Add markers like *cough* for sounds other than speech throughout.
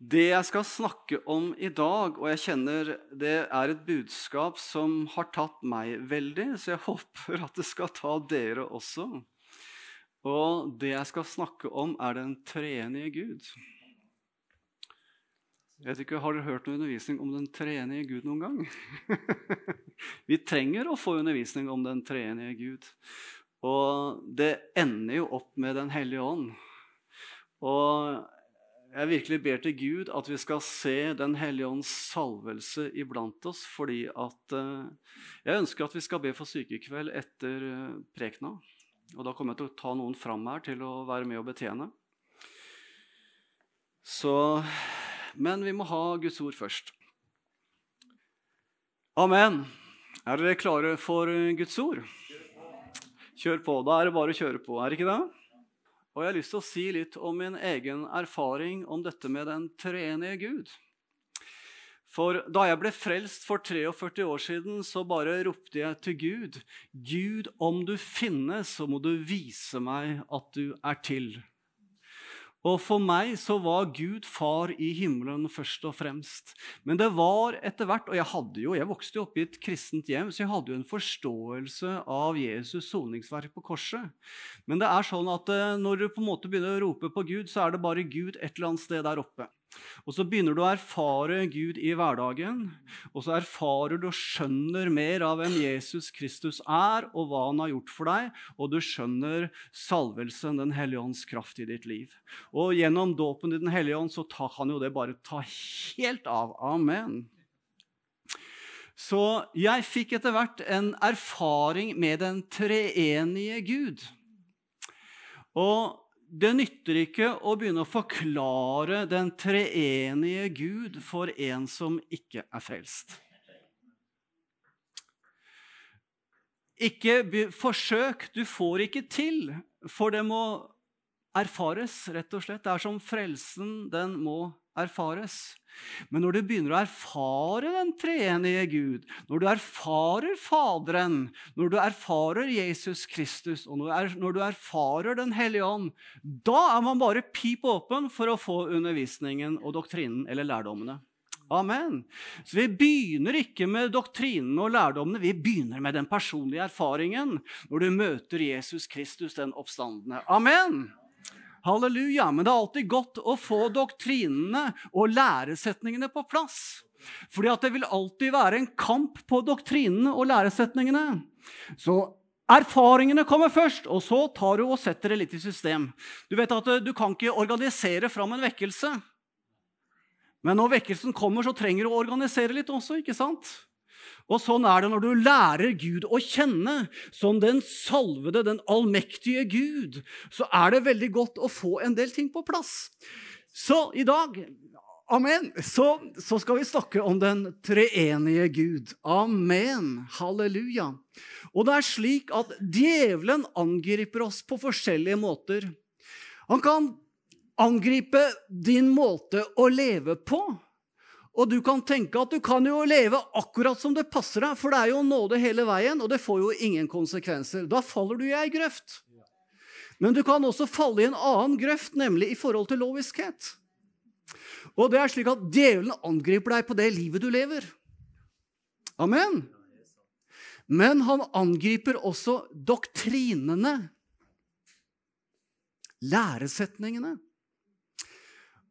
Det jeg skal snakke om i dag, og jeg kjenner det er et budskap som har tatt meg veldig, så jeg *laughs* håper at det skal ta dere også. Og det jeg skal snakke om, er den treenige Gud. Jeg vet ikke, Har dere hørt noen undervisning om den treenige Gud noen gang? *laughs* Vi trenger å få undervisning om den treenige Gud. Og det ender jo opp med Den hellige ånd. Og jeg virkelig ber til Gud at vi skal se Den hellige ånds salvelse iblant oss, fordi at uh, Jeg ønsker at vi skal be for sykekveld etter uh, prekena. Og da kommer jeg til å ta noen fram her til å være med og betjene. Så Men vi må ha Guds ord først. Amen. Er dere klare for Guds ord? Kjør på. Da er det bare å kjøre på, er det ikke det? Og jeg har lyst til å si litt om min egen erfaring om dette med den treenige Gud. For da jeg ble frelst for 43 år siden, så bare ropte jeg til Gud. Gud, om du finnes, så må du vise meg at du er til. Og for meg så var Gud far i himmelen først og fremst. Men det var etter hvert Og jeg hadde jo, jeg vokste jo opp i et kristent hjem, så jeg hadde jo en forståelse av Jesus' soningsverk på korset. Men det er sånn at eh, når du på en måte begynner å rope på Gud, så er det bare Gud et eller annet sted der oppe. Og så begynner du å erfare Gud i hverdagen, og så erfarer du og skjønner mer av hvem Jesus Kristus er, og hva han har gjort for deg, og du skjønner salvelsen, Den hellige ånds kraft i ditt liv. Og gjennom dåpen i Den hellige ånd så kan jo det bare ta helt av. Amen. Så jeg fikk etter hvert en erfaring med den treenige Gud. Og det nytter ikke å begynne å forklare den treenige Gud for en som ikke er frelst. Ikke forsøk. Du får ikke til, for det må erfares, rett og slett. Det er som frelsen, den må erfares. Men når du begynner å erfare den treenige Gud, når du erfarer Faderen, når du erfarer Jesus Kristus, og når du erfarer Den hellige ånd, da er man bare pip åpen for å få undervisningen og doktrinen eller lærdommene. Amen. Så vi begynner ikke med doktrinene og lærdommene, vi begynner med den personlige erfaringen når du møter Jesus Kristus, den oppstandende. Amen. Halleluja. Men det er alltid godt å få doktrinene og læresetningene på plass. Fordi at det vil alltid være en kamp på doktrinene og læresetningene. Så erfaringene kommer først, og så tar du og setter det litt i system. Du vet at du kan ikke organisere fram en vekkelse. Men når vekkelsen kommer, så trenger du å organisere litt også. ikke sant? Og sånn er det når du lærer Gud å kjenne som den salvede, den allmektige Gud. Så er det veldig godt å få en del ting på plass. Så i dag Amen. Så, så skal vi snakke om den treenige Gud. Amen. Halleluja. Og det er slik at djevelen angriper oss på forskjellige måter. Han kan angripe din måte å leve på. Og du kan tenke at du kan jo leve akkurat som det passer deg, for det er jo nåde hele veien, og det får jo ingen konsekvenser. Da faller du i ei grøft. Men du kan også falle i en annen grøft, nemlig i forhold til loviskhet. Og det er slik at djevelen angriper deg på det livet du lever. Amen. Men han angriper også doktrinene, læresetningene.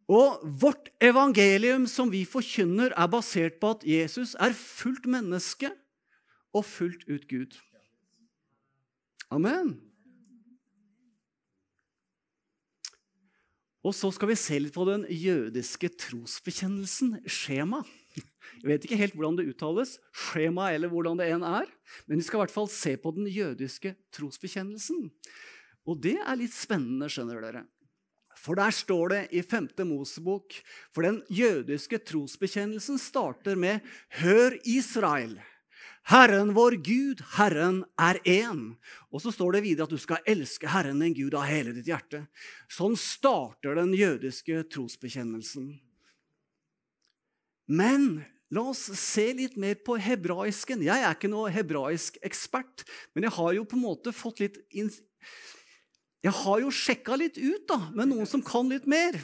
Og vårt evangelium som vi forkynner, er basert på at Jesus er fullt menneske og fullt ut Gud. Amen. Og så skal vi se litt på den jødiske trosbekjennelsen, skjema. Jeg vet ikke helt hvordan det uttales, skjema eller hvordan det enn er. Men vi skal i hvert fall se på den jødiske trosbekjennelsen. Og det er litt spennende, skjønner dere. For der står det i 5. Mosebok For den jødiske trosbekjennelsen starter med Hør, Israel! Herren vår Gud, Herren er én. Og så står det videre at du skal elske Herren din Gud av hele ditt hjerte. Sånn starter den jødiske trosbekjennelsen. Men la oss se litt mer på hebraisken. Jeg er ikke noe hebraisk ekspert, men jeg har jo på en måte fått litt jeg har jo sjekka litt ut da, med noen som kan litt mer.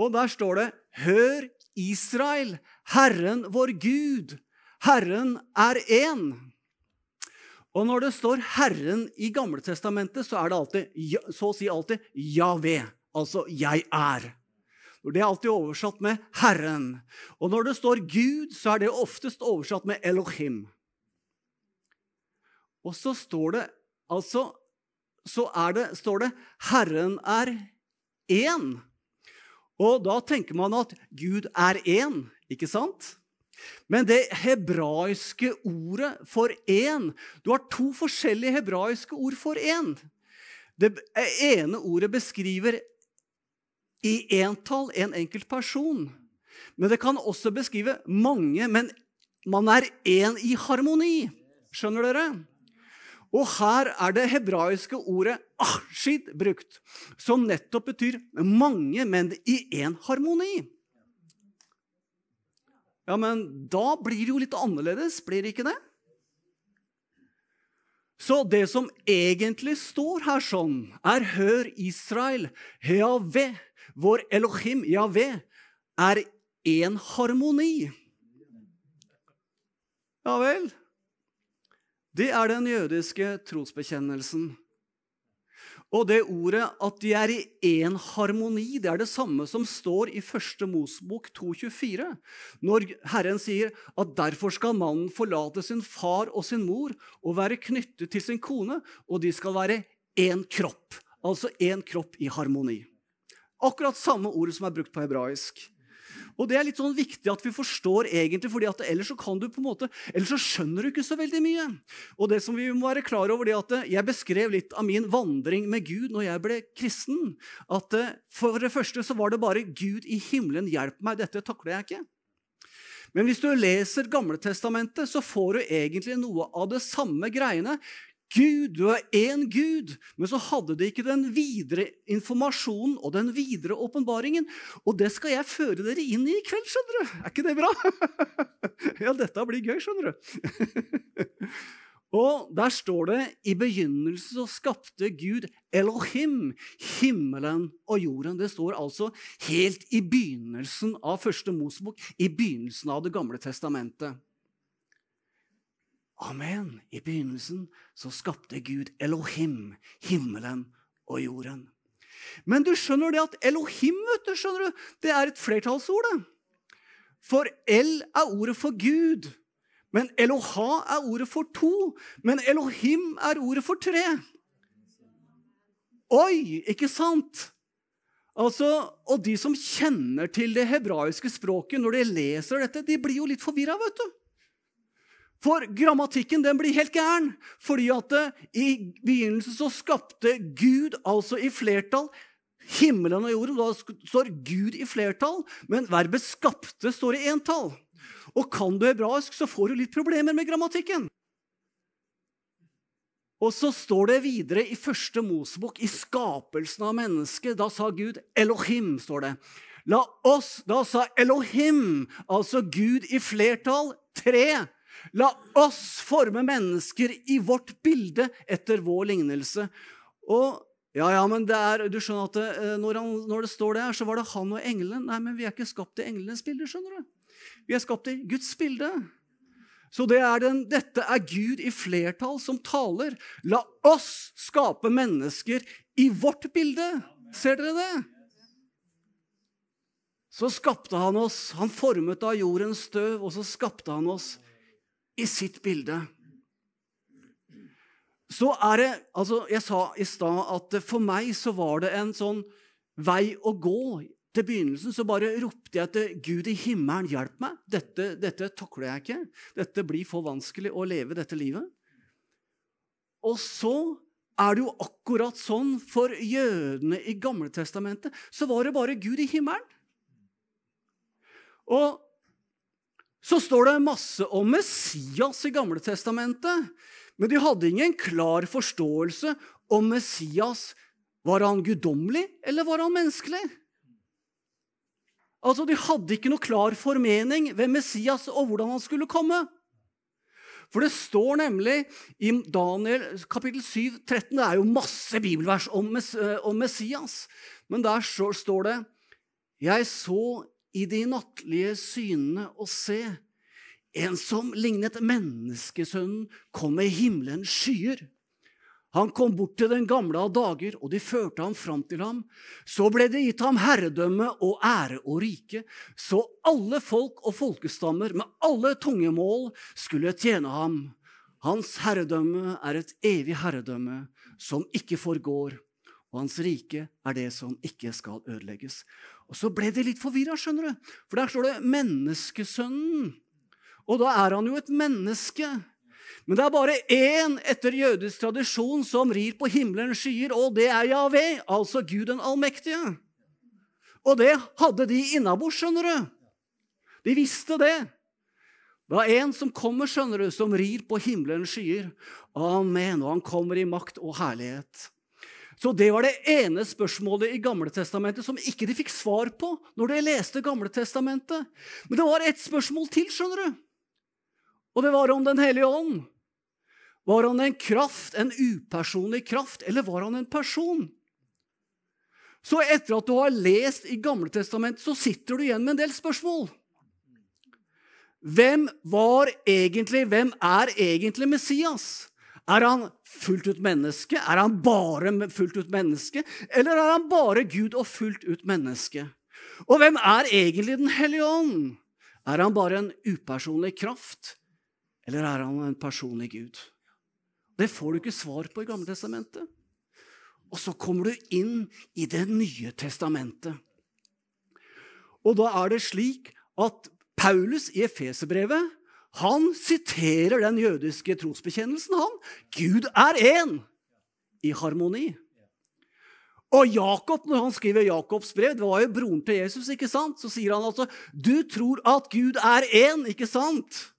Og der står det Hør, Israel, Herren vår Gud, Herren er én. Og når det står 'Herren' i Gamletestamentet, så er det alltid, så å si alltid 'Javé', altså 'jeg er'. Det er alltid oversatt med 'Herren'. Og når det står 'Gud', så er det oftest oversatt med 'Elohim'. Og så står det altså så det, står det 'Herren er én'. Og da tenker man at Gud er én, ikke sant? Men det hebraiske ordet for én Du har to forskjellige hebraiske ord for én. Det ene ordet beskriver i entall en enkelt person. Men det kan også beskrive mange, men man er én i harmoni. Skjønner dere? Og her er det hebraiske ordet 'ashid' brukt, som nettopp betyr mange, men i én harmoni. Ja, men da blir det jo litt annerledes, blir det ikke det? Så det som egentlig står her sånn, er 'Hør, Israel, Heave, vår Elohim, Jave, er én harmoni'. Ja vel? Det er den jødiske trosbekjennelsen. Og det ordet at de er i én harmoni, det er det samme som står i første Mosbok 2,24, når Herren sier at derfor skal mannen forlate sin far og sin mor og være knyttet til sin kone, og de skal være én kropp. Altså én kropp i harmoni. Akkurat samme ordet som er brukt på hebraisk. Og det er litt sånn viktig at vi forstår egentlig, fordi at ellers så kan du på en måte, ellers så skjønner du ikke så veldig mye. Og det som vi må være klar over, det at jeg beskrev litt av min vandring med Gud når jeg ble kristen. At eh, for det første så var det bare 'Gud i himmelen, hjelp meg'. Dette takler jeg ikke. Men hvis du leser Gamletestamentet, så får du egentlig noe av det samme greiene. Gud, du er én Gud. Men så hadde de ikke den videre informasjonen og den videre åpenbaringen. Og det skal jeg føre dere inn i i kveld, skjønner du. Er ikke det bra? *laughs* ja, dette blir gøy, skjønner du. *laughs* og der står det i begynnelsen så skapte Gud Elohim, himmelen og jorden. Det står altså helt i begynnelsen av første Mosebok, i begynnelsen av Det gamle testamentet. Amen. I begynnelsen så skapte Gud Elohim, himmelen og jorden. Men du skjønner det at Elohim vet du, skjønner du, det er et flertallsord. For El er ordet for Gud. Men Eloha er ordet for to. Men Elohim er ordet for tre. Oi, ikke sant? Altså, Og de som kjenner til det hebraiske språket når de leser dette, de blir jo litt forvirra, vet du. For grammatikken den blir helt gæren. Fordi at det, i begynnelsen så skapte Gud, altså i flertall, himmelen og jorden. Da står Gud i flertall, men verbet 'skapte' står i entall. Og kan du hebraisk, så får du litt problemer med grammatikken. Og så står det videre i første Mosebok, i skapelsen av mennesket. Da sa Gud Elohim, står det. La oss, Da sa Elohim, altså Gud i flertall, tre. La oss forme mennesker i vårt bilde etter vår lignelse. Og ja, ja, men det er, du skjønner at det, eh, når, han, når, det står der, så var det han og engelen. Nei, men vi er ikke skapt i englenes bilde. skjønner du? Vi er skapt i Guds bilde. Så det er den, dette er Gud i flertall som taler. La oss skape mennesker i vårt bilde. Ser dere det? Så skapte han oss. Han formet av jordens støv, og så skapte han oss i sitt bilde. Så er det altså Jeg sa i stad at for meg så var det en sånn vei å gå. Til begynnelsen så bare ropte jeg til Gud i himmelen, hjelp meg. Dette, dette takler jeg ikke. Dette blir for vanskelig å leve dette livet. Og så er det jo akkurat sånn for jødene i Gamletestamentet. Så var det bare Gud i himmelen. Og så står det masse om Messias i Gamle Testamentet. Men de hadde ingen klar forståelse om Messias var han guddommelig eller var han menneskelig. Altså, De hadde ikke noe klar formening ved Messias og hvordan han skulle komme. For det står nemlig i Daniel kapittel 7, 13 Det er jo masse bibelvers om, Messias. Men der står det Jeg så i de nattlige synene og se, en som lignet menneskesønnen, kom med himmelens skyer. Han kom bort til den gamle av dager, og de førte ham fram til ham. Så ble det gitt ham herredømme og ære og rike, så alle folk og folkestammer med alle tungemål skulle tjene ham. Hans herredømme er et evig herredømme som ikke forgår, og hans rike er det som ikke skal ødelegges. Og Så ble det litt forvirra, skjønner du, for der står det 'menneskesønnen'. Og da er han jo et menneske. Men det er bare én etter jødisk tradisjon som rir på himmelens skyer, og det er Javé, altså Gud den allmektige. Og det hadde de innabords, skjønner du. De visste det. Det var en som kommer, skjønner du, som rir på himmelens skyer. Amen. Og han kommer i makt og herlighet. Så det var det ene spørsmålet i Gamle Testamentet som ikke de fikk svar på når de leste Gamle Testamentet. Men det var ett spørsmål til, skjønner du. Og det var om Den hellige ånd. Var han en kraft, en upersonlig kraft, eller var han en person? Så etter at du har lest i Gamle Testamentet, så sitter du igjen med en del spørsmål. Hvem var egentlig, hvem er egentlig Messias? Er han fullt ut menneske? Er han bare fullt ut menneske? Eller er han bare Gud og fullt ut menneske? Og hvem er egentlig Den hellige ånd? Er han bare en upersonlig kraft, eller er han en personlig Gud? Det får du ikke svar på i Gamle testamentet. Og så kommer du inn i Det nye testamentet. Og da er det slik at Paulus i Efeserbrevet han siterer den jødiske trosbekjennelsen, han. Gud er én i harmoni. Og Jakob, når han skriver Jakobs brev, det var jo broren til Jesus, ikke sant? så sier han altså Du tror at Gud er én, ikke sant?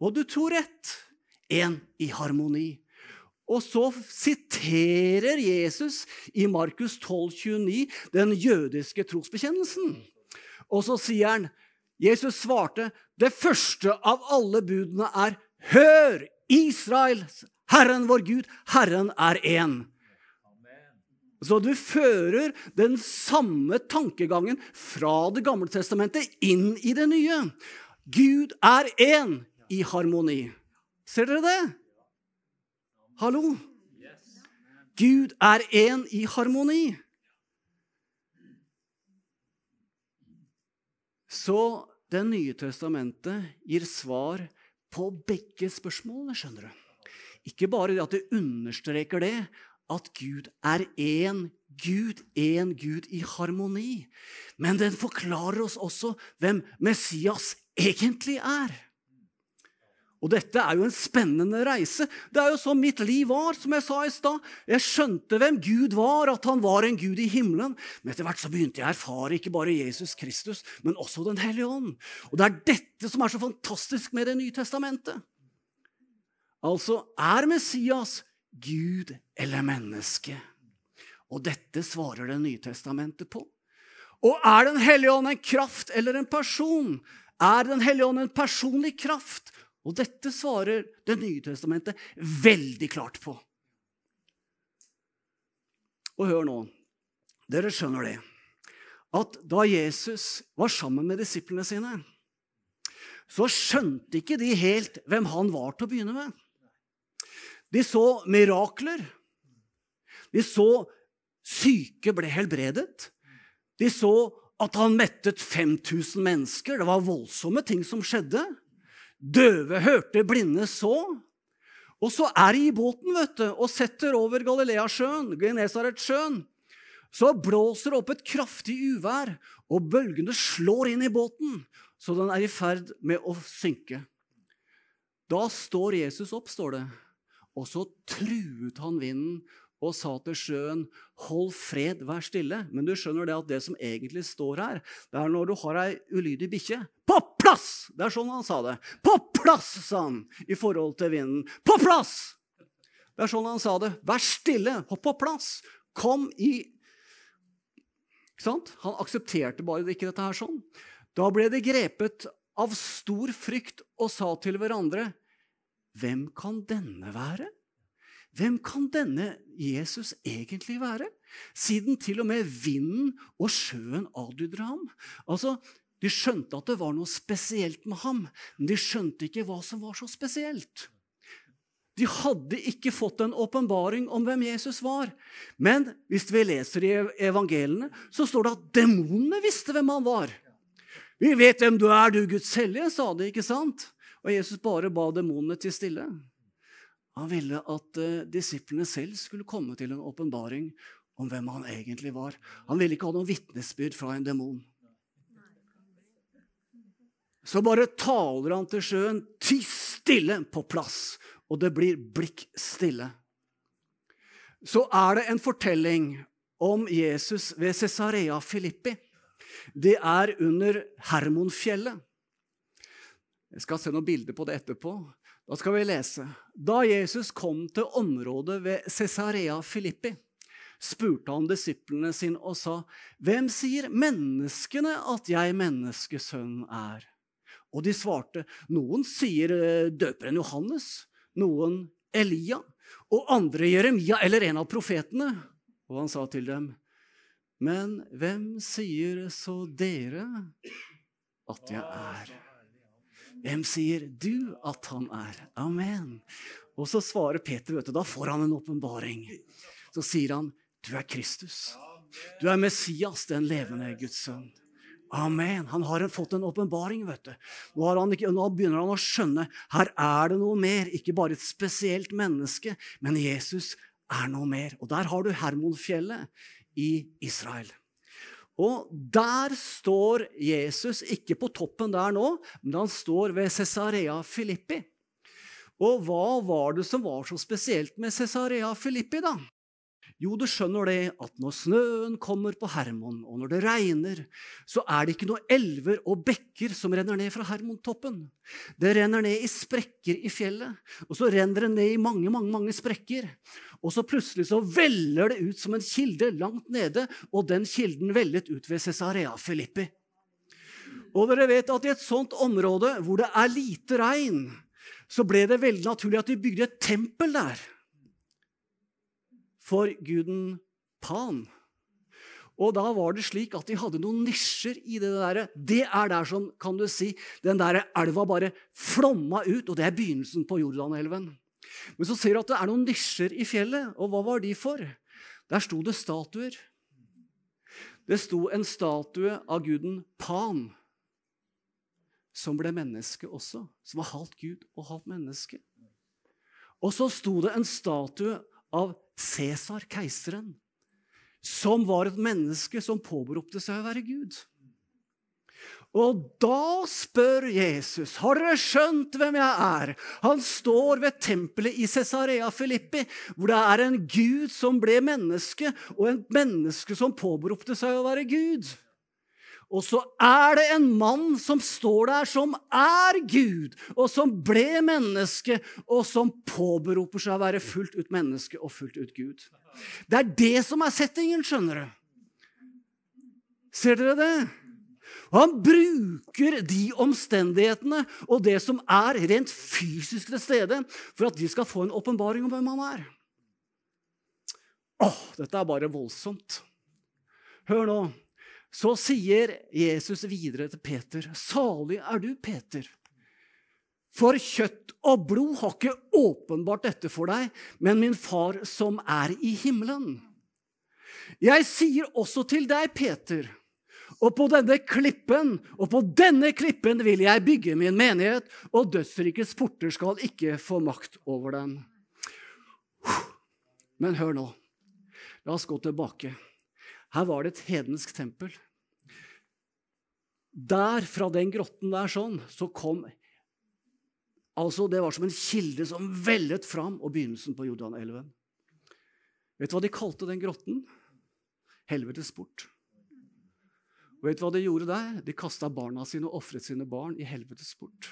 Og du tror rett. Én i harmoni. Og så siterer Jesus i Markus 12, 29 den jødiske trosbekjennelsen. Og så sier han Jesus svarte, 'Det første av alle budene er:" Hør, Israel, Herren vår Gud, Herren er én. Så du fører den samme tankegangen fra Det gamle testamentet inn i det nye. Gud er én i harmoni. Ser dere det? Hallo? Gud er én i harmoni. Så Det nye testamentet gir svar på begge spørsmålene, skjønner du. Ikke bare det at det understreker det, at Gud er én Gud, én Gud i harmoni. Men den forklarer oss også hvem Messias egentlig er. Og dette er jo en spennende reise. Det er jo sånn mitt liv var, som jeg sa i stad. Jeg skjønte hvem Gud var, at han var en Gud i himmelen. Men etter hvert så begynte jeg å erfare ikke bare Jesus Kristus, men også Den hellige ånd. Og det er dette som er så fantastisk med Det nye testamentet. Altså, er Messias Gud eller menneske? Og dette svarer Det nye testamentet på. Og er Den hellige ånd en kraft eller en person? Er Den hellige ånd en personlig kraft? Og dette svarer Det nye testamentet veldig klart på. Og hør nå. Dere skjønner det. At da Jesus var sammen med disiplene sine, så skjønte ikke de helt hvem han var til å begynne med. De så mirakler. De så syke ble helbredet. De så at han mettet 5000 mennesker. Det var voldsomme ting som skjedde. Døve hørte, blinde så. Og så er de i båten vet du, og setter over Galileasjøen, Genesaretsjøen. Så blåser det opp et kraftig uvær, og bølgene slår inn i båten, så den er i ferd med å synke. Da står Jesus opp, står det, og så truet han vinden og sa til sjøen, 'Hold fred, vær stille'. Men du skjønner det at det som egentlig står her, det er når du har ei ulydig bikkje. På plass! Det er sånn han sa det. På plass, sa han i forhold til vinden. På plass! Det er sånn han sa det. Vær stille, hopp på plass. Kom i Ikke sant? Han aksepterte bare ikke dette her sånn. Da ble de grepet av stor frykt og sa til hverandre, Hvem kan denne være? Hvem kan denne Jesus egentlig være? Siden til og med vinden og sjøen adlyder ham. Altså, De skjønte at det var noe spesielt med ham, men de skjønte ikke hva som var så spesielt. De hadde ikke fått en åpenbaring om hvem Jesus var. Men hvis vi leser i evangeliene, så står det at demonene visste hvem han var. Vi vet hvem du er, du Guds hellige, sa de, ikke sant? Og Jesus bare ba demonene til stille. Han ville at uh, disiplene selv skulle komme til en åpenbaring om hvem han egentlig var. Han ville ikke ha noe vitnesbyrd fra en demon. Så bare taler han til sjøen, ty stille på plass, og det blir blikk stille. Så er det en fortelling om Jesus ved Cesarea Filippi. Det er under Hermonfjellet. Jeg skal se noen bilder på det etterpå. Da skal vi lese. Da Jesus kom til området ved Cesarea Filippi, spurte han disiplene sine og sa, 'Hvem sier menneskene at jeg, menneskesønnen, er?' Og de svarte, 'Noen sier eh, døperen Johannes, noen Elia, og andre Jeremia eller en av profetene.' Og han sa til dem, 'Men hvem sier så dere at jeg er?' Hvem sier du at han er? Amen. Og så svarer Peter, vet du, da får han en åpenbaring. Så sier han, du er Kristus. Du er Messias, den levende Guds sønn. Amen. Han har fått en åpenbaring. vet du. Nå, nå, begynner han å skjønne her er det noe mer. Ikke bare et spesielt menneske, men Jesus er noe mer. Og der har du Hermonfjellet i Israel. Og der står Jesus, ikke på toppen der nå, men han står ved Cesarea Filippi. Og hva var det som var så spesielt med Cesarea Filippi, da? Jo, du skjønner det at når snøen kommer på Hermon, og når det regner, så er det ikke noen elver og bekker som renner ned fra Hermontoppen. Det renner ned i sprekker i fjellet, og så renner det ned i mange, mange, mange sprekker. Og så plutselig så veller det ut som en kilde langt nede, og den kilden vellet ut ved Cesarea Filippi. Og dere vet at i et sånt område hvor det er lite regn, så ble det veldig naturlig at de bygde et tempel der for guden Pan. Og da var det slik at de hadde noen nisjer i det der. Det er der som kan du si, den der elva bare flomma ut, og det er begynnelsen på Jordanelven. Men så ser du at det er noen nisjer i fjellet, og hva var de for? Der sto det statuer. Det sto en statue av guden Pan, som ble menneske også. Som var halvt gud og halvt menneske. Og så sto det en statue av Cæsar, keiseren, som var et menneske som påberopte seg å være Gud. Og da spør Jesus, har dere skjønt hvem jeg er? Han står ved tempelet i Cesarea Filippi, hvor det er en gud som ble menneske, og en menneske som påberopte seg å være Gud. Og så er det en mann som står der, som er Gud, og som ble menneske, og som påberoper seg å være fullt ut menneske og fullt ut Gud. Det er det som er settingen, skjønner du. Ser dere det? Han bruker de omstendighetene og det som er rent fysisk til stede, for at de skal få en åpenbaring om hvem han er. Åh, dette er bare voldsomt. Hør nå. Så sier Jesus videre til Peter, 'Salig er du, Peter.' For kjøtt og blod har ikke åpenbart dette for deg, men min far som er i himmelen. Jeg sier også til deg, Peter, og på denne klippen, og på denne klippen vil jeg bygge min menighet, og dødsrikets porter skal ikke få makt over den. Men hør nå. La oss gå tilbake. Her var det et hedensk tempel. Der, fra den grotten der sånn, så kom Altså, Det var som en kilde som vellet fram, og begynnelsen på Jordanelven. Vet du hva de kalte den grotten? Helvetes port. Og vet du hva de gjorde der? De kasta barna sine og ofret sine barn i helvetes port.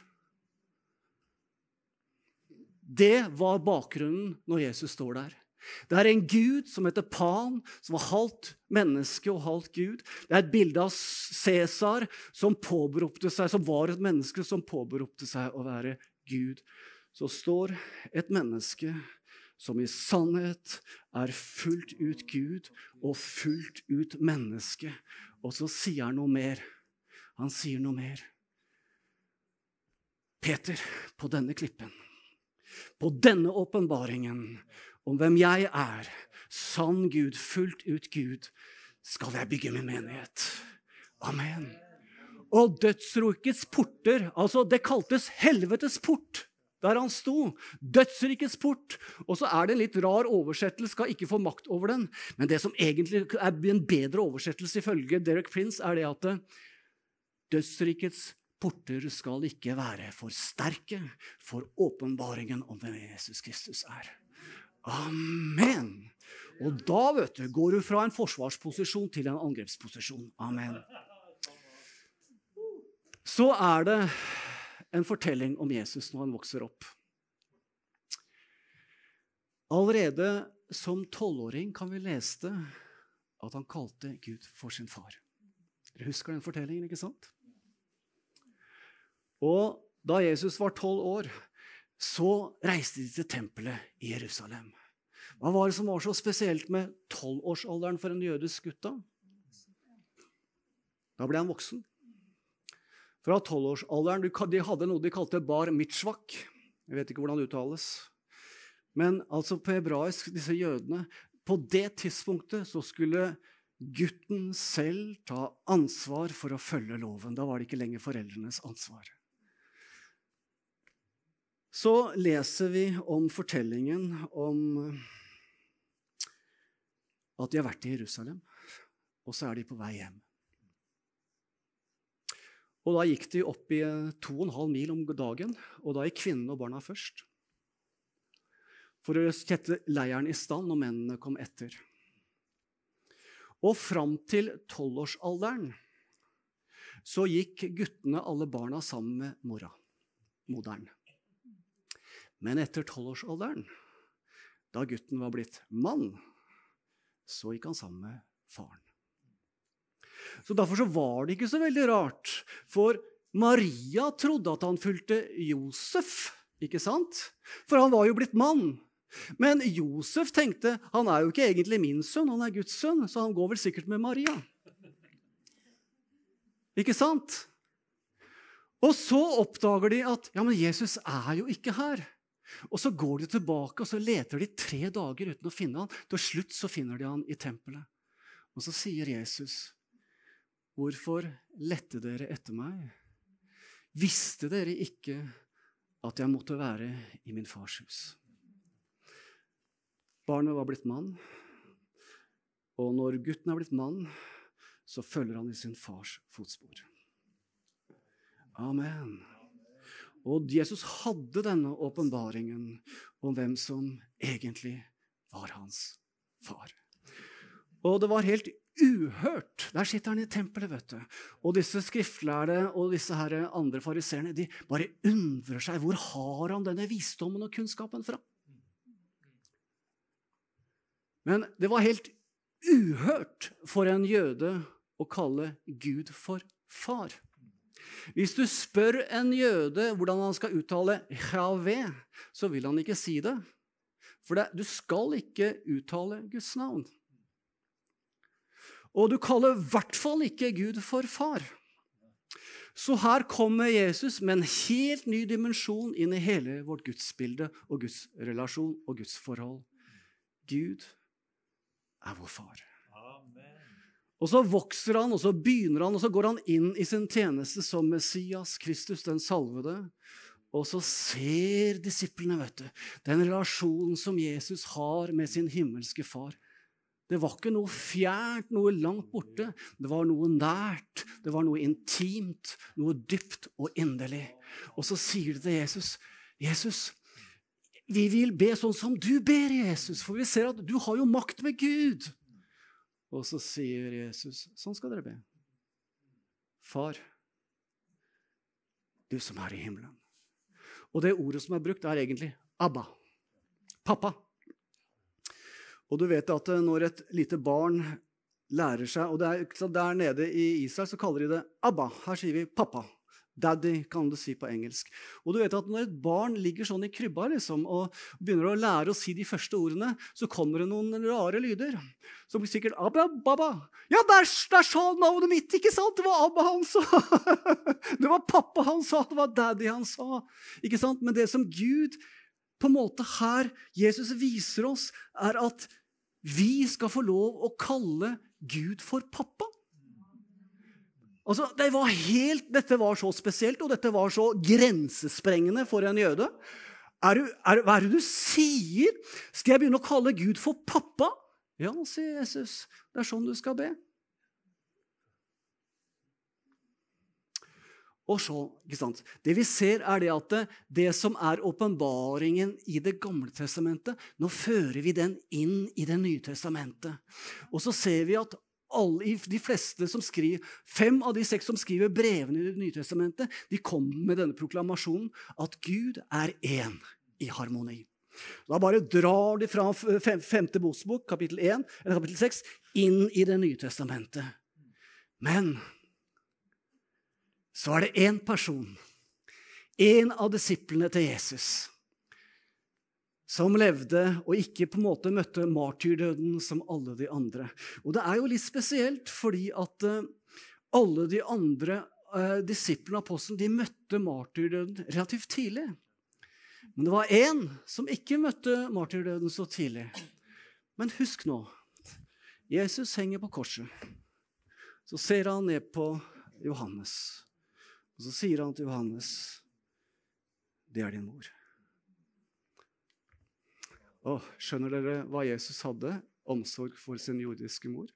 Det var bakgrunnen når Jesus står der. Det er en gud som heter Pan, som var halvt menneske og halvt gud. Det er et bilde av Cæsar, som, som var et menneske som påberopte seg å være Gud. Så står et menneske som i sannhet er fullt ut Gud og fullt ut menneske. Og så sier han noe mer. Han sier noe mer. Peter, på denne klippen, på denne åpenbaringen om hvem jeg er, sann Gud, fullt ut Gud, skal jeg bygge min menighet. Amen. Og dødsrikets porter, altså det kaltes helvetes port der han sto. Dødsrikets port. Og så er det en litt rar oversettelse, skal ikke få makt over den. Men det som egentlig er en bedre oversettelse ifølge Derek Prince, er det at dødsrikets porter skal ikke være for sterke for åpenbaringen om hvem Jesus Kristus er. Amen! Og da vet du, går du fra en forsvarsposisjon til en angrepsposisjon. Amen. Så er det en fortelling om Jesus når han vokser opp. Allerede som tolvåring kan vi lese det, at han kalte Gud for sin far. Dere husker den fortellingen, ikke sant? Og da Jesus var tolv år, så reiste de til tempelet i Jerusalem. Hva var det som var så spesielt med tolvårsalderen for en jødisk gutt? Da Da ble han voksen. Fra tolvårsalderen De hadde noe de kalte bar mitzvak. Jeg vet ikke hvordan det uttales. Men altså på hebraisk, disse jødene På det tidspunktet så skulle gutten selv ta ansvar for å følge loven. Da var det ikke lenger foreldrenes ansvar. Så leser vi om fortellingen om at de har vært i Jerusalem, og så er de på vei hjem. Og Da gikk de opp i to og en halv mil om dagen, og da gikk kvinnene og barna først. For å sette leiren i stand når mennene kom etter. Og fram til tolvårsalderen så gikk guttene, alle barna, sammen med mora, moderen. Men etter tolvårsalderen, da gutten var blitt mann, så gikk han sammen med faren. Så Derfor så var det ikke så veldig rart. For Maria trodde at han fulgte Josef, ikke sant? For han var jo blitt mann. Men Josef tenkte han er jo ikke egentlig min sønn, han er Guds sønn, så han går vel sikkert med Maria. Ikke sant? Og så oppdager de at ja, men Jesus er jo ikke her. Og Så går de tilbake og så leter de tre dager uten å finne han. Til slutt så finner de han i tempelet. Og så sier Jesus, 'Hvorfor lette dere etter meg?' 'Visste dere ikke at jeg måtte være i min fars hus?' Barnet var blitt mann, og når gutten er blitt mann, så følger han i sin fars fotspor. Amen. Og Jesus hadde denne åpenbaringen om hvem som egentlig var hans far. Og det var helt uhørt. Der sitter han i tempelet, vet du. Og disse skriftlærde og disse her andre fariseerne de bare undrer seg. Hvor har han denne visdommen og kunnskapen fra? Men det var helt uhørt for en jøde å kalle Gud for far. Hvis du spør en jøde hvordan han skal uttale Jave, så vil han ikke si det. For det, du skal ikke uttale Guds navn. Og du kaller i hvert fall ikke Gud for far. Så her kommer Jesus med en helt ny dimensjon inn i hele vårt gudsbilde og gudsrelasjon og gudsforhold. Gud er vår far. Og så vokser han, og så begynner han, og så går han inn i sin tjeneste som Messias, Kristus, den salvede. Og så ser disiplene vet du, den relasjonen som Jesus har med sin himmelske far. Det var ikke noe fjernt, noe langt borte. Det var noe nært, det var noe intimt, noe dypt og inderlig. Og så sier de til Jesus, 'Jesus, vi vil be sånn som du ber, Jesus, for vi ser at du har jo makt med Gud.' Og så sier Jesus, sånn skal dere be. Far, du som er i himmelen. Og det ordet som er brukt, er egentlig Abba. Pappa. Og du vet at eh, når et lite barn lærer seg og er, Der nede i Israel så kaller de det Abba. Her sier vi pappa. Daddy, kan du si på engelsk. Og du vet at Når et barn ligger sånn i krybba liksom, og begynner å lære å si de første ordene, så kommer det noen rare lyder. Som sikkert Abba, Baba. Ja, der, der sa navnet mitt! ikke sant? Det var Abba han sa! *laughs* Det var pappa han sa, det var daddy han sa. ikke sant? Men det som Gud på en måte her Jesus viser oss, er at vi skal få lov å kalle Gud for pappa. Altså, det var helt, dette var så spesielt, og dette var så grensesprengende for en jøde. Er du, er, hva er det du sier? Skal jeg begynne å kalle Gud for pappa? Ja, sier Jesus. Det er sånn du skal be. Og så, ikke sant? Det vi ser, er det at det, det som er åpenbaringen i Det gamle testamentet Nå fører vi den inn i Det nye testamentet. Og så ser vi at alle, de fleste som skriver, Fem av de seks som skriver brevene i Det nye testamentet, de kom med denne proklamasjonen at Gud er én i harmoni. Da bare drar de fra femte boksbok, kapittel 1, eller kapittel 6, inn i Det nye testamentet. Men så er det én person, en av disiplene til Jesus, som levde og ikke på en måte møtte martyrdøden som alle de andre. Og det er jo litt spesielt, fordi at uh, alle de andre uh, disiplene av apostelen de møtte martyrdøden relativt tidlig. Men det var én som ikke møtte martyrdøden så tidlig. Men husk nå Jesus henger på korset. Så ser han ned på Johannes, og så sier han til Johannes, 'Det er din mor'. Og skjønner dere hva Jesus hadde? Omsorg for sin jordiske mor.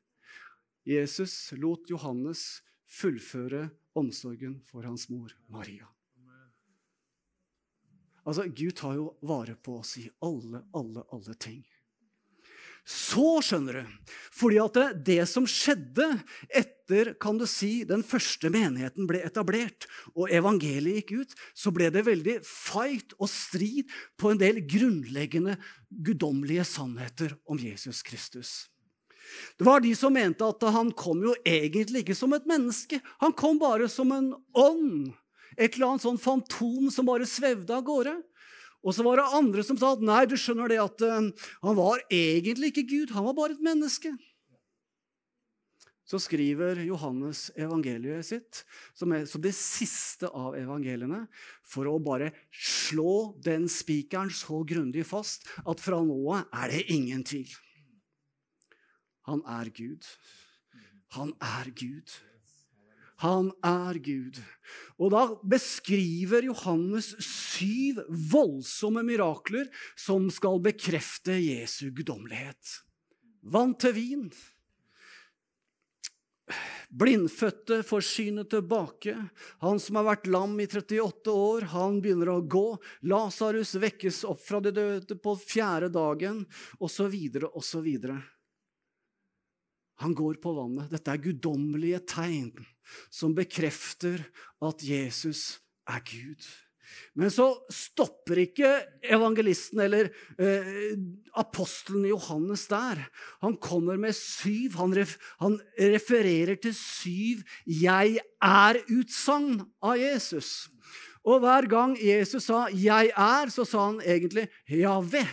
Jesus lot Johannes fullføre omsorgen for hans mor Maria. Altså, Gud tar jo vare på oss i alle, alle, alle ting. Så skjønner du, fordi at det, det, som skjedde etter kan du si, den første menigheten ble etablert og evangeliet gikk ut, så ble det veldig fight og strid på en del grunnleggende guddommelige sannheter om Jesus Kristus. Det var de som mente at han kom jo egentlig ikke som et menneske. Han kom bare som en ånd. Et eller annet sånn fantom som bare svevde av gårde. Og så var det andre som sa at nei, du skjønner det at uh, han var egentlig ikke Gud, han var bare et menneske. Så skriver Johannes evangeliet sitt, som, er, som det siste av evangeliene, for å bare slå den spikeren så grundig fast at fra nå av er det ingen tvil. Han er Gud. Han er Gud. Han er Gud. Og da beskriver Johannes syv voldsomme mirakler som skal bekrefte Jesu guddommelighet. Vann til vin. Blindfødte får synet tilbake. Han som har vært lam i 38 år, han begynner å gå. Lasarus vekkes opp fra de døde på fjerde dagen, osv., osv. Han går på vannet. Dette er guddommelige tegn som bekrefter at Jesus er Gud. Men så stopper ikke evangelisten eller eh, apostelen Johannes der. Han kommer med syv. Han, ref, han refererer til syv 'jeg er'-utsagn av Jesus. Og hver gang Jesus sa 'jeg er', så sa han egentlig 'Jave'.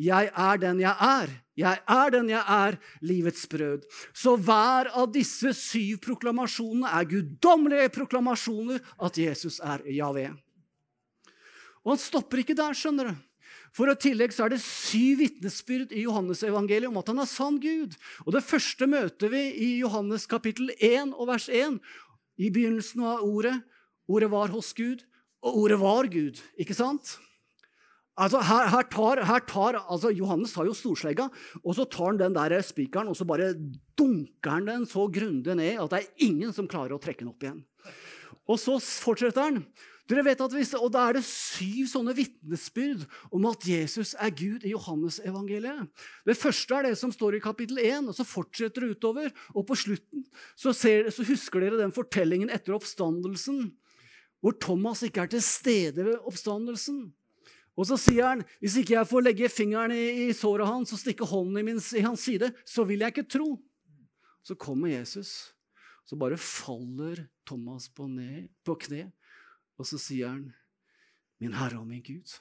Jeg er den jeg er. Jeg er den jeg er, livets brød. Så hver av disse syv proklamasjonene er guddommelige proklamasjoner at Jesus er Javé. Og han stopper ikke der, skjønner du. For i tillegg så er det syv vitnesbyrd i Johannes evangeliet om at han er sann Gud. Og Det første møter vi i Johannes kapittel 1 og vers 1. I begynnelsen av ordet. Ordet var hos Gud, og ordet var Gud. Ikke sant? Altså, her, her, tar, her tar altså, Johannes tar jo storslegga, og så tar han den der spikeren og så bare dunker han den så grundig ned at det er ingen som klarer å trekke den opp igjen. Og så fortsetter han. Dere vet at hvis, og Da er det syv sånne vitnesbyrd om at Jesus er Gud i Johannes evangeliet. Det første er det som står i kapittel 1, og så fortsetter det utover. Og på slutten så, ser, så husker dere den fortellingen etter oppstandelsen, hvor Thomas ikke er til stede ved oppstandelsen. Og så sier han, 'Hvis ikke jeg får legge fingeren i, i såret hans og stikke hånden i, min, i hans side, så vil jeg ikke tro.' Så kommer Jesus, Så bare faller Thomas på, ned, på kne, og så sier han, 'Min Herre og min Gud'.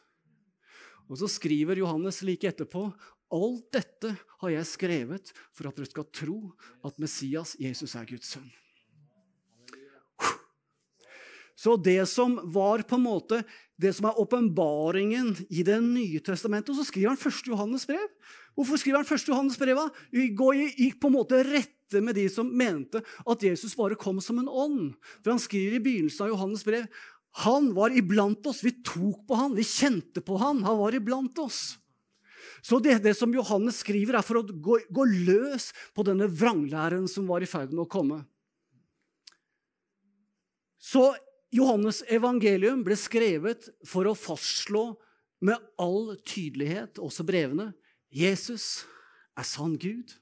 Og så skriver Johannes like etterpå Alt dette har jeg skrevet for at dere skal tro at Messias, Jesus, er Guds sønn. Så det som var på en måte det som er åpenbaringen i Det nye testamentet, så skriver han 1. Johannes brev. Hvorfor skriver han 1. Johannes brev? Gå gikk på en måte rette med de som mente at Jesus bare kom som en ånd. For han skriver i begynnelsen av Johannes brev han var iblant oss. Vi tok på han, vi kjente på han. Han var iblant oss. Så det, det som Johannes skriver, er for å gå, gå løs på denne vranglæren som var i ferd med å komme. Så Johannes' evangelium ble skrevet for å fastslå med all tydelighet, også brevene, Jesus er sann Gud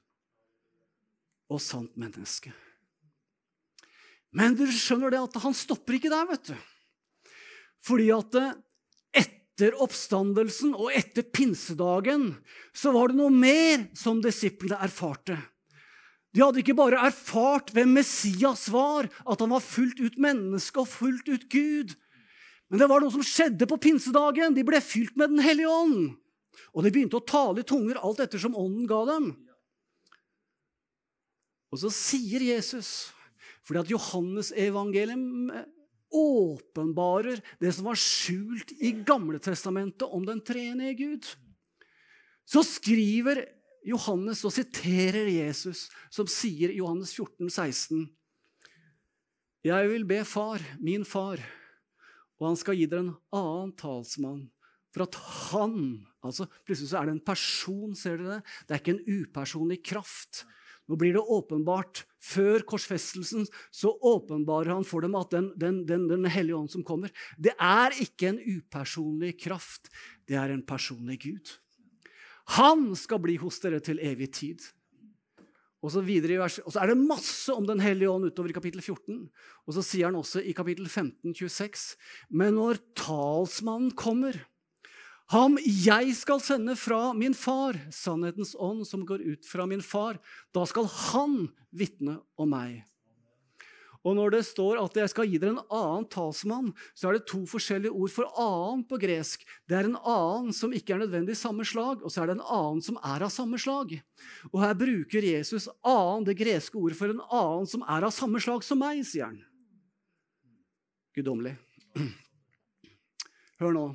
og sant menneske. Men dere skjønner det at han stopper ikke der, vet du. Fordi at etter oppstandelsen og etter pinsedagen så var det noe mer som disiplene erfarte. De hadde ikke bare erfart hvem Messias var, at han var fullt ut menneske og fullt ut Gud. Men det var noe som skjedde på pinsedagen. De ble fylt med Den hellige ånd. Og de begynte å tale i tunger alt etter som ånden ga dem. Og så sier Jesus, fordi at Johannes evangelium åpenbarer det som var skjult i Gamle testamentet om den treenige Gud, så skriver Johannes og siterer Jesus, som sier i Johannes 14, 16, Jeg vil be Far, min far, og han skal gi dere en annen talsmann, for at han altså Plutselig så er det en person, ser dere det? Det er ikke en upersonlig kraft. Nå blir det åpenbart. Før korsfestelsen så åpenbarer han for dem at den, den, den, den hellige ånd som kommer, det er ikke en upersonlig kraft. Det er en personlig Gud. Han skal bli hos dere til evig tid. Og så, vers, og så er det masse om Den hellige ånd utover i kapittel 14. Og så sier han også i kapittel 15, 26, Men når talsmannen kommer, Ham jeg skal sende fra min far, sannhetens ånd som går ut fra min far, da skal han vitne om meg. Og når det står at jeg skal gi dere en annen talsmann, så er det to forskjellige ord for annen på gresk. Det er en annen som ikke er nødvendig samme slag, og så er det en annen som er av samme slag. Og her bruker Jesus annen, det greske ordet for en annen som er av samme slag som meg, sier han. Guddommelig. *clears throat* Hør nå.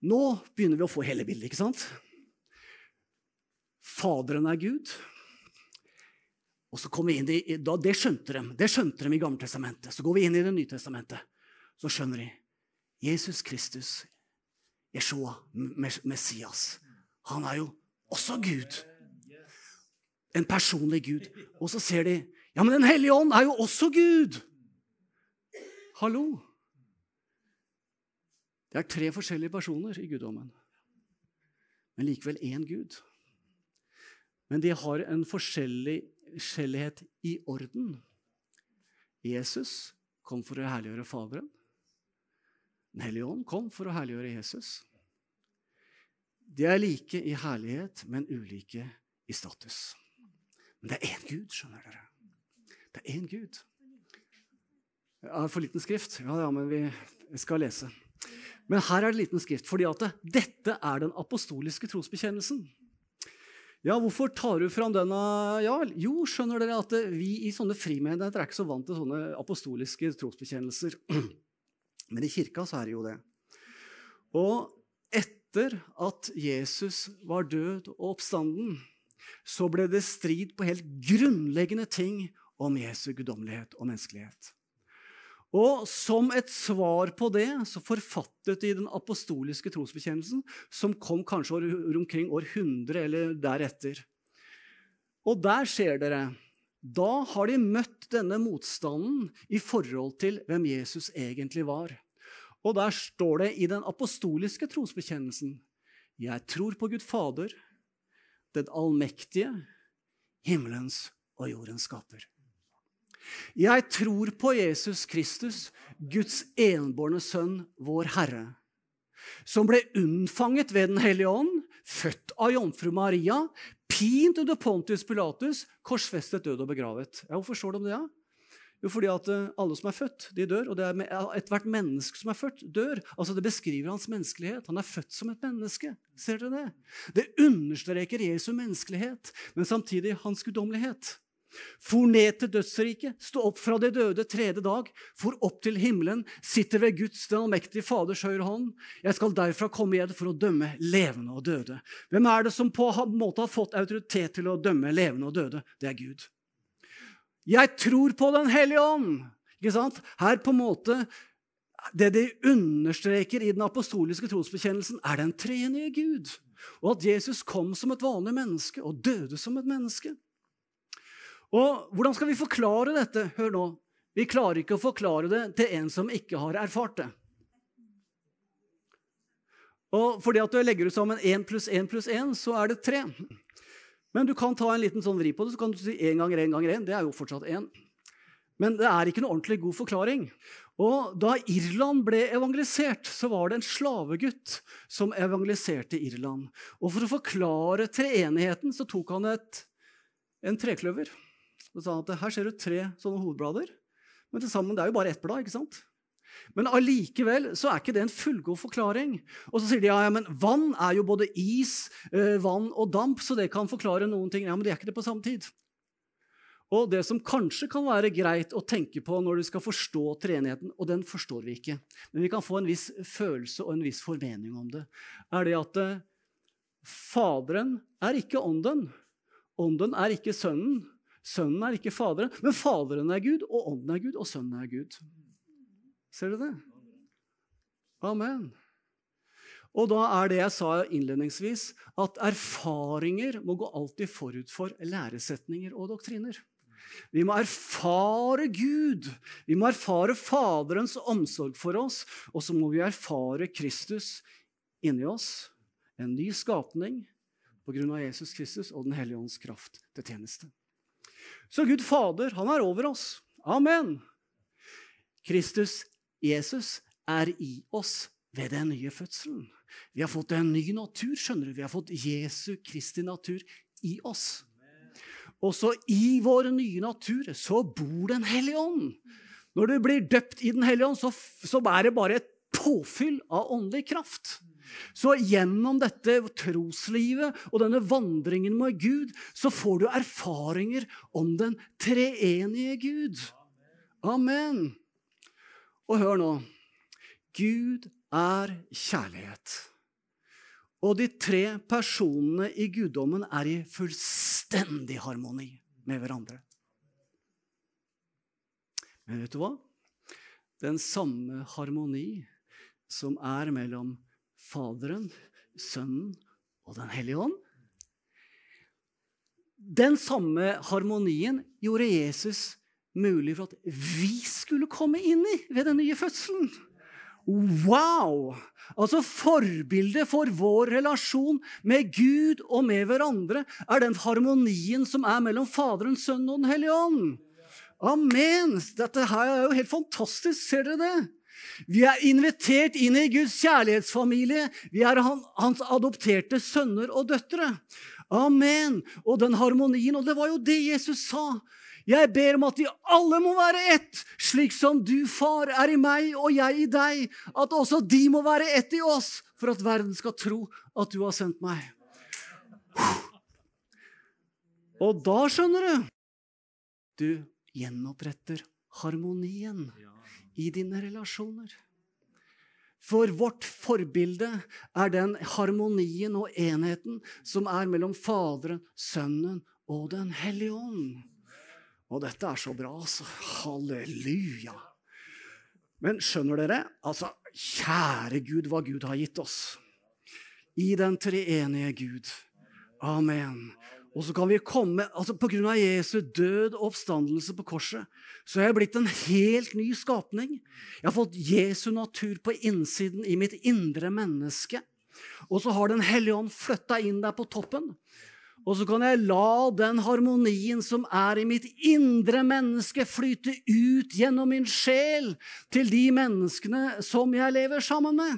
Nå begynner vi å få hele bildet, ikke sant? Faderen er Gud. Og så kommer vi inn i, da, Det skjønte de Det skjønte de i Gammeltestamentet. Så går vi inn i Det nye testamentet. Så skjønner de Jesus Kristus, Jeshua, Messias, han er jo også Gud. En personlig Gud. Og så ser de ja, men Den hellige ånd er jo også Gud! Hallo! Det er tre forskjellige personer i guddommen, men likevel én Gud. Men de har en forskjellighet i orden. Jesus kom for å herliggjøre Faderen. Den hellige ånd kom for å herliggjøre Jesus. De er like i herlighet, men ulike i status. Men det er én Gud, skjønner dere. Det er én Gud. Jeg har for liten skrift. Ja, ja, men vi skal lese. Men her er det liten skrift, fordi at dette er den apostoliske trosbekjennelsen. Ja, hvorfor tar du fram denne? Ja, jo, skjønner dere at vi i sånne frimenigheter er ikke så vant til sånne apostoliske trosbekjennelser. *clears throat* Men i kirka så er det jo det. Og etter at Jesus var død og oppstanden, så ble det strid på helt grunnleggende ting om Jesu guddommelighet og menneskelighet. Og som et svar på det så forfattet de den apostoliske trosbekjennelsen, som kom kanskje omkring år 100 eller deretter. Og der ser dere Da har de møtt denne motstanden i forhold til hvem Jesus egentlig var. Og der står det i den apostoliske trosbekjennelsen Jeg tror på Gud Fader, den allmektige, himmelens og jordens skaper. Jeg tror på Jesus Kristus, Guds enbårne sønn, vår Herre, som ble unnfanget ved Den hellige ånd, født av jomfru Maria, pint under Pontius Pilatus, korsfestet, død og begravet. Ja, Hvorfor står det om det? Ja? Jo, fordi at eh, alle som er født, de dør. Og det er ethvert menneske som er født, dør. Altså Det beskriver hans menneskelighet. Han er født som et menneske. Ser dere det? Det understreker Jesu menneskelighet, men samtidig hans guddommelighet. For ned til dødsriket, stå opp fra de døde tredje dag, for opp til himmelen, sitter ved Guds den allmektige Faders høyre hånd. Jeg skal derfra komme igjen for å dømme levende og døde. Hvem er det som på en måte har fått autoritet til å dømme levende og døde? Det er Gud. Jeg tror på Den hellige ånd! Ikke sant? Her på en måte Det de understreker i den apostoliske trosbekjennelsen, er den treenige Gud. Og at Jesus kom som et vanlig menneske og døde som et menneske. Og Hvordan skal vi forklare dette? Hør nå. Vi klarer ikke å forklare det til en som ikke har erfart det. Og fordi at du legger ut sammen 1 pluss 1 pluss 1, så er det 3. Men du kan ta en liten sånn vri på det, så kan du si 1 ganger 1 ganger 1. Det er jo fortsatt 1. Men det er ikke noe ordentlig god forklaring. Og Da Irland ble evangelisert, så var det en slavegutt som evangeliserte Irland. Og For å forklare treenigheten så tok han et, en trekløver. Så sa at her ser du tre sånne hovedblader. Men til sammen det er jo bare ett blad. ikke sant? Men allikevel så er ikke det en fullgod forklaring. Og så sier de ja, ja, men vann er jo både is, eh, vann og damp, så det kan forklare noen ting. Ja, Men det er ikke det på samme tid. Og det som kanskje kan være greit å tenke på når du skal forstå treenigheten, og den forstår vi ikke, men vi kan få en viss følelse og en viss formening om det, er det at eh, Faderen er ikke Ånden. Ånden er ikke Sønnen. Sønnen er ikke Faderen. Men Faderen er Gud, og Ånden er Gud, og Sønnen er Gud. Ser du det? Amen. Og da er det jeg sa innledningsvis, at erfaringer må gå alltid forut for læresetninger og doktriner. Vi må erfare Gud. Vi må erfare Faderens omsorg for oss. Og så må vi erfare Kristus inni oss, en ny skapning på grunn av Jesus Kristus og Den hellige ånds kraft til tjeneste. Så Gud Fader, han er over oss. Amen. Kristus Jesus er i oss ved den nye fødselen. Vi har fått en ny natur. skjønner du. Vi har fått Jesu Kristi natur i oss. Også i vår nye natur så bor Den hellige ånd. Når du blir døpt i Den hellige ånd, så, så er det bare et påfyll av åndelig kraft. Så gjennom dette troslivet og denne vandringen med Gud, så får du erfaringer om den treenige Gud. Amen. Og hør nå. Gud er kjærlighet. Og de tre personene i guddommen er i fullstendig harmoni med hverandre. Men vet du hva? Den samme harmoni som er mellom Faderen, Sønnen og Den hellige ånd Den samme harmonien gjorde Jesus mulig for at vi skulle komme inn i ved den nye fødselen. Wow! Altså Forbildet for vår relasjon med Gud og med hverandre er den harmonien som er mellom Faderen, Sønnen og Den hellige ånd. Amen! Dette her er jo helt fantastisk. Ser dere det? Vi er invitert inn i Guds kjærlighetsfamilie. Vi er hans adopterte sønner og døtre. Amen! Og den harmonien. Og det var jo det Jesus sa. Jeg ber om at de alle må være ett, slik som du, far, er i meg og jeg i deg, at også de må være ett i oss, for at verden skal tro at du har sendt meg. Og da, skjønner du, du gjenoppretter harmonien i dine relasjoner. For vårt forbilde er den harmonien og enheten som er mellom Faderen, Sønnen og Den hellige ånd. Og dette er så bra, altså. Halleluja. Men skjønner dere? Altså, kjære Gud, hva Gud har gitt oss. I den treenige Gud. Amen. Og så kan vi komme, altså På grunn av Jesu død og oppstandelse på korset så har jeg blitt en helt ny skapning. Jeg har fått Jesu natur på innsiden i mitt indre menneske. Og så har Den hellige ånd flytta inn der på toppen. Og så kan jeg la den harmonien som er i mitt indre menneske, flyte ut gjennom min sjel til de menneskene som jeg lever sammen med.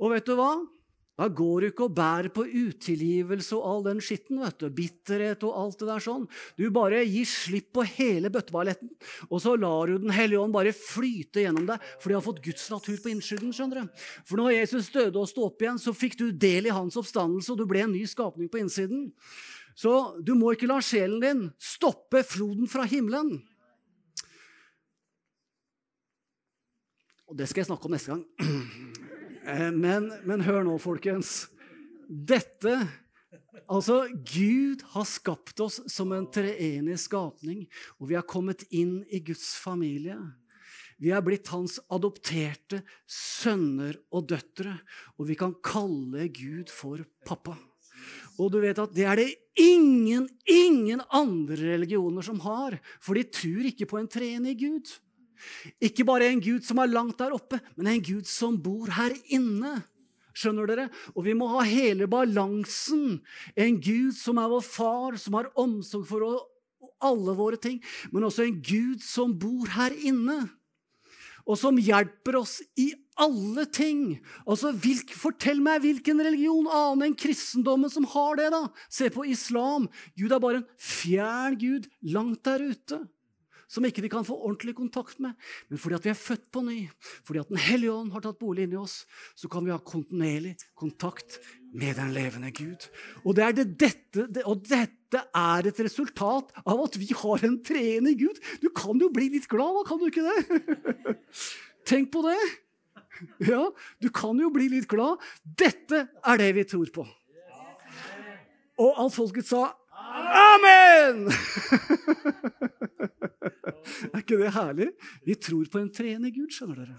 Og vet du hva? Da går du ikke og bærer på utilgivelse og all den skitten. vet du, Bitterhet og alt det der sånn. Du bare gir slipp på hele bøtteballetten, og så lar du Den hellige ånd bare flyte gjennom deg, for du har fått Guds natur på innsiden. skjønner du. For når Jesus døde og sto opp igjen, så fikk du del i hans oppstandelse, og du ble en ny skapning på innsiden. Så du må ikke la sjelen din stoppe floden fra himmelen. Og det skal jeg snakke om neste gang. Eh, men, men hør nå, folkens. Dette Altså, Gud har skapt oss som en treenig skapning, og vi har kommet inn i Guds familie. Vi er blitt hans adopterte sønner og døtre, og vi kan kalle Gud for pappa. Og du vet at det er det ingen, ingen andre religioner som har, for de tror ikke på en treenig Gud. Ikke bare en Gud som er langt der oppe, men en Gud som bor her inne. Skjønner dere? Og vi må ha hele balansen. En Gud som er vår far, som har omsorg for alle våre ting, men også en Gud som bor her inne. Og som hjelper oss i alle ting. Altså, hvilk, Fortell meg hvilken religion annen enn kristendommen som har det. da? Se på islam. Gud er bare en fjern gud langt der ute som ikke vi kan få ordentlig kontakt med. Men fordi at vi er født på ny, fordi at Den hellige ånd har tatt bolig inni oss, så kan vi ha kontinuerlig kontakt med den levende Gud. Og, det det, dette, det, og dette er et resultat av at vi har en treende Gud. Du kan jo bli litt glad, da, kan du ikke det? *laughs* Tenk på det! Ja, du kan jo bli litt glad. Dette er det vi tror på. Og alt folket sa Amen! *laughs* er ikke det herlig? Vi tror på en treende Gud, skjønner dere.